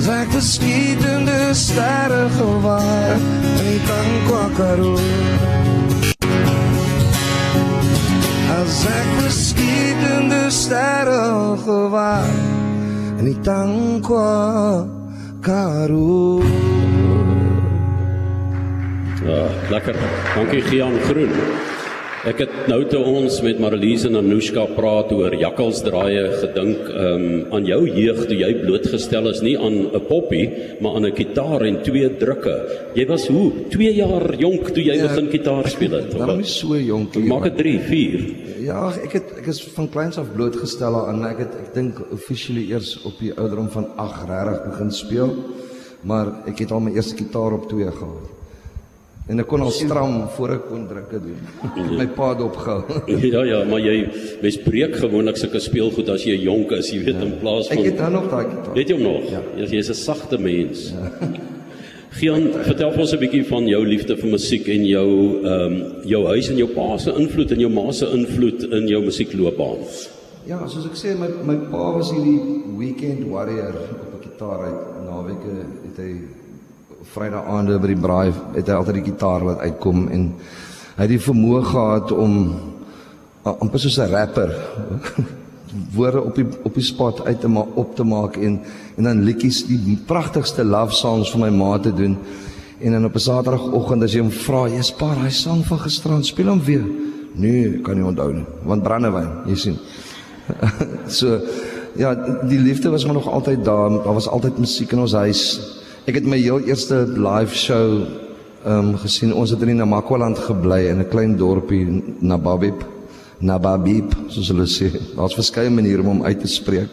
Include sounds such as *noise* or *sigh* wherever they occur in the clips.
As ek beskietende sterre gewaar in die Tankwa-Karoo. As ek beskietende sterre gewaar in die Tankwa-Karoo. Ja, lekker. Dankie Gian Groen. Ek het nou toe ons met Marlies en Anushka praat oor jakkalsdraaie gedink um, aan jou jeug toe jy blootgestel is nie aan 'n poppie, maar aan 'n kitaar en twee drukke. Jy was hoe? 2 jaar jonk toe jy ja, begin gitaar speel het. Nou nie so jonk nie. Maak dit 3, 4. Ja, ek het ek is van kleins af blootgestel aan ek het ek dink offisiële eers op die ouderdom van 8 regtig begin speel. Maar ek het al my eerste gitaar op 2 gehad. En ek kon al stram voor ek kon drukke doen. My pa het opgehou. *laughs* ja ja, maar jy mens breek gewoonlik sulke speelgoed as jy jonk is, jy weet ja. in plaas van Ek het dan nog daai gitaar. Weet jy hom nog? Ja. Jy's 'n sagte mens. Ja. *laughs* Gian, vertel ons 'n bietjie van jou liefde vir musiek en jou ehm um, jou huis en jou pa se invloed en jou ma se invloed in jou musiekloopbaan. Ja, soos ek sê, my my pa was hierdie weekend warrior op 'n gitaar uit naweke het hy Vrydag aande by die braai het hy altyd die gitaar laat uitkom en hy het die vermoë gehad om amper soos 'n rapper *laughs* woorde op die op die spot uit te maak op te maak en en dan liedjies die pragtigste love songs vir my ma te doen. En dan op 'n Saterdagoggend as jy hom vra jy's pa daai sang van gisterand speel hom weer. Nee kan nie onthou nie want brandewyn jy sien. *laughs* So ja die liefde was maar nog altyd daar daar was altyd musiek in ons huis Ek het my heel eerste live show ehm um, gesien. Ons het in Namakwaland gebly in 'n klein dorpie Nababib. Nababib, soos hulle sê. Daar's verskeie maniere om hom uit te spreek.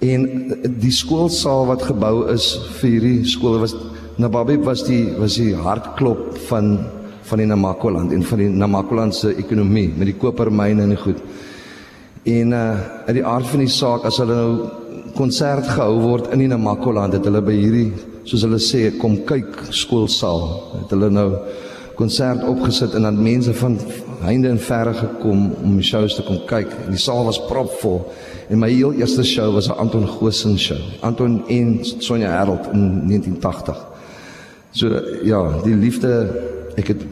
En die skoolsaal wat gebou is vir hierdie skool was Nababib was die was die hartklop van van die Namakwaland en van die Namakwaland se ekonomie met die kopermyne en goed. En uh uit die aard van die saak as hulle nou konsert gehou word in die Namakwaland het hulle by hierdie soos hulle sê kom kyk skoolsaal het hulle nou konsert opgesit en dan mense van heinde en verre gekom om die shows te kom kyk. En die saal was propvol. En my heel eerste show was 'n Anton Goosen show. Anton en Sonja Herold in 1980 so ja die liefde ek het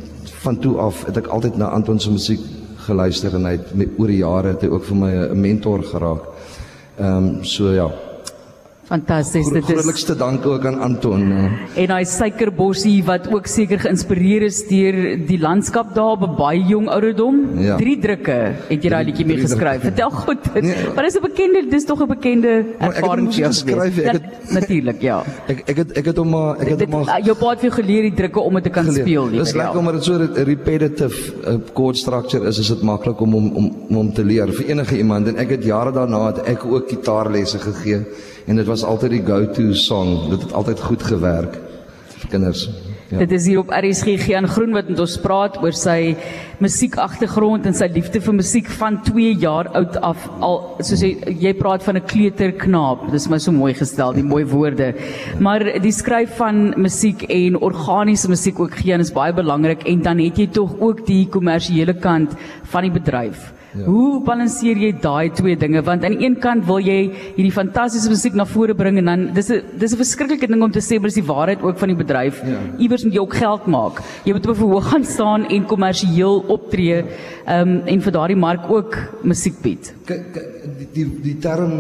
van toe af het ek altyd na Anton se musiek geluister en hy het met oor jare het hy ook vir my 'n mentor geraak. Ehm um, so ja Fantasties. Dit is grootlikste dank ook aan Anton. En daai suikerbossie wat ook seker geïnspireer is deur die landskap daar op 'n baie jong ouderdom. Ja. Drie drukke het jy daai liedjie mee geskryf. Vertel goed. Nee, maar is 'n bekende, dis tog 'n bekende ervaring vir jou geskryf. Ek het natuurlik, ja. *laughs* Ek ek het ek het hom maar ek het hom maar jou pa het vir geleer die drukke om dit te kan geleer. speel nie. Dis lekker omdat dit so repetitive uh, chord structure is, is dit maklik om om om om te leer vir enige iemand en ek het jare daarna het ek ook gitaarlesse gegee en dit was altyd die go-to song. Dit het altyd goed gewerk vir kinders. Ja. Dit is hier op RSG Gian Groen wat met ons praat oor sy musiekagtergrond en sy liefde vir musiek van 2 jaar oud af. Al soos jy jy praat van 'n kleuterknaap. Dis my so mooi gestel, die mooi woorde. Maar die skryf van musiek en organiese musiek ook Gian is baie belangrik en dan het jy tog ook die kommersiële kant van die bedryf. Ja. Hoe balanseer jy daai twee dinge? Want aan die een kant wil jy hierdie fantastiese musiek na vore bring en dan dis 'n dis 'n verskriklike ding om te sê, maar dis die waarheid ook van die bedryf. Ja. Iewers moet jy ook geld maak. Jy moet op 'n verhoog gaan staan en kommersieel optree, ehm um, en vir daardie mark ook musiek bied. Kyk die die die term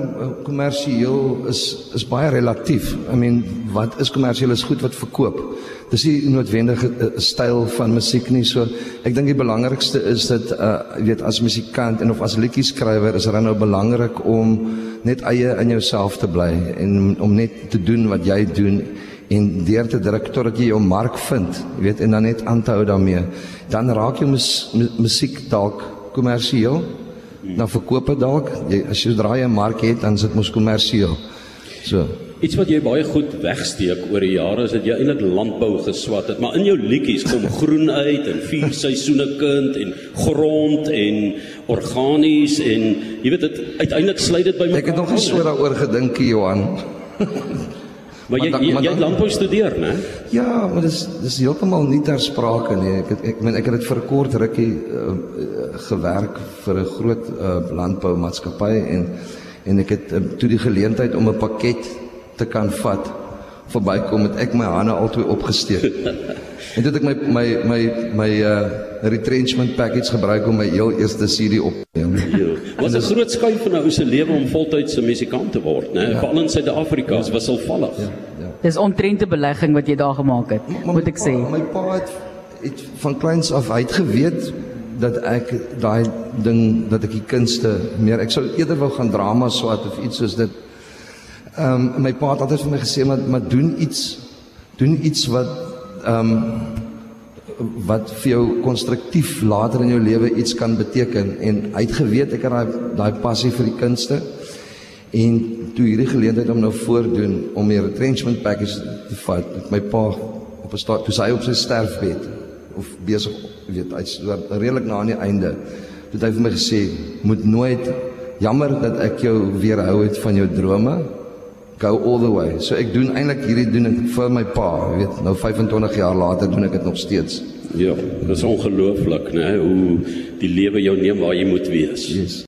kommersieel is is baie relatief. I mean, wat is kommersieel is goed wat verkoop dis nie noodwendige uh, styl van musiek nie. So ek dink die belangrikste is dat uh weet as musikant en of as liedjie skrywer is dit nou belangrik om net eie in jouself te bly en om net te doen wat jy doen en deur te druk totdat jy jou mark vind, jy weet en dan net aan te hou daarmee. Dan raak jou mus, musiek dalk kommersieel. Dan verkoop dit dalk. Jy as jy draai 'n mark het, dan is dit mos kommersieel. So Iets wat jy baie goed wegsteek oor die jare is dat jy eintlik landbou geswat het, maar in jou liedjies kom *laughs* groen uit en vier seisoene kind en grond en organies en jy weet dit uiteindelik sluit dit by mekaar. Ek het nog nie so daaroor gedink, Johan. *laughs* maar jy jy, jy landbou studeer, né? Ja, maar dis dis heeltemal nie ter sprake nie. Ek het ek meen ek het dit vir 'n kort rukkie uh, gewerk vir 'n groot uh, landboumaatskappy en en ek het uh, toe die geleentheid om 'n pakket te kan vat verbykom het ek my hande albei opgesteek. *laughs* en dit ek my my my my uh retrenchment package gebruik om my heel eerste CD op te neem. Was 'n groot skuif in 'n ou se lewe om voltydse musikant te word, né? Ja. Veral in Suid-Afrika is wisselvallig. Ja. Ja. Dis ontrente belegging wat jy daar gemaak het, Maar moet ek sê. pa- My pa het, het van kleins af hy het geweet dat ek daai ding dat ek die kunste meer ek sou eerder wou gaan drama swat of iets soos dit. Ehm um, my pa het altyd vir my gesê maar maar doen iets doen iets wat ehm um, wat vir jou konstruktief later in jou lewe iets kan beteken. En hy het geweet ek het daai daai passie vir die kunste. En toe hierdie geleentheid om nou voordoen om die retrenchment package te vat met my pa op 'n staat toe sy op sy sterfbed of besig weet hy's redelik na aan die einde toe het hy vir my gesê moet nooit jammer dat ek jou weerhou het van jou drome go all the way. So ek doen eintlik hierdie doen ek vir my pa, jy weet, nou 25 jaar later doen ek dit nog steeds. Ja, dis ongelooflik, né, hoe die lewe jou neem waar jy moet wees. Yes.